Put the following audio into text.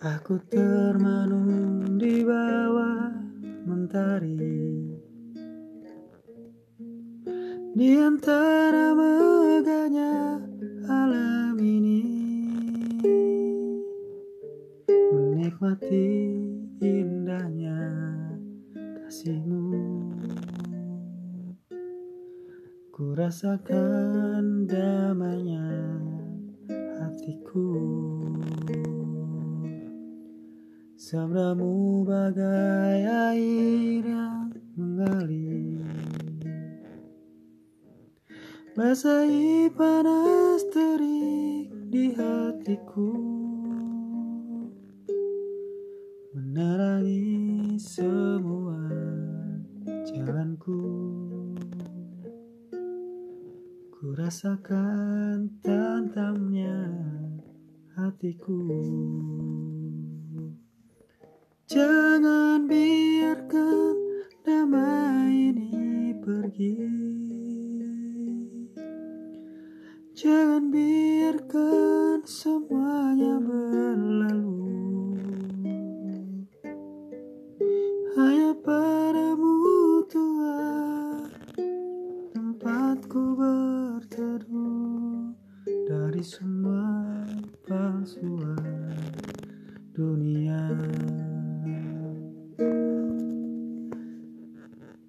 Aku termanung di bawah mentari. Di antara megahnya alam ini. Menikmati indahnya kasihmu. Ku rasakan damainya hatiku Sabdamu bagai air yang mengalir. Basahi panas terik di hatiku. Menerangi semua jalanku. Ku rasakan tantamnya hatiku Jangan biarkan semuanya berlalu. Hanya padamu Tuhan Tempatku berteduh Dari semua palsuan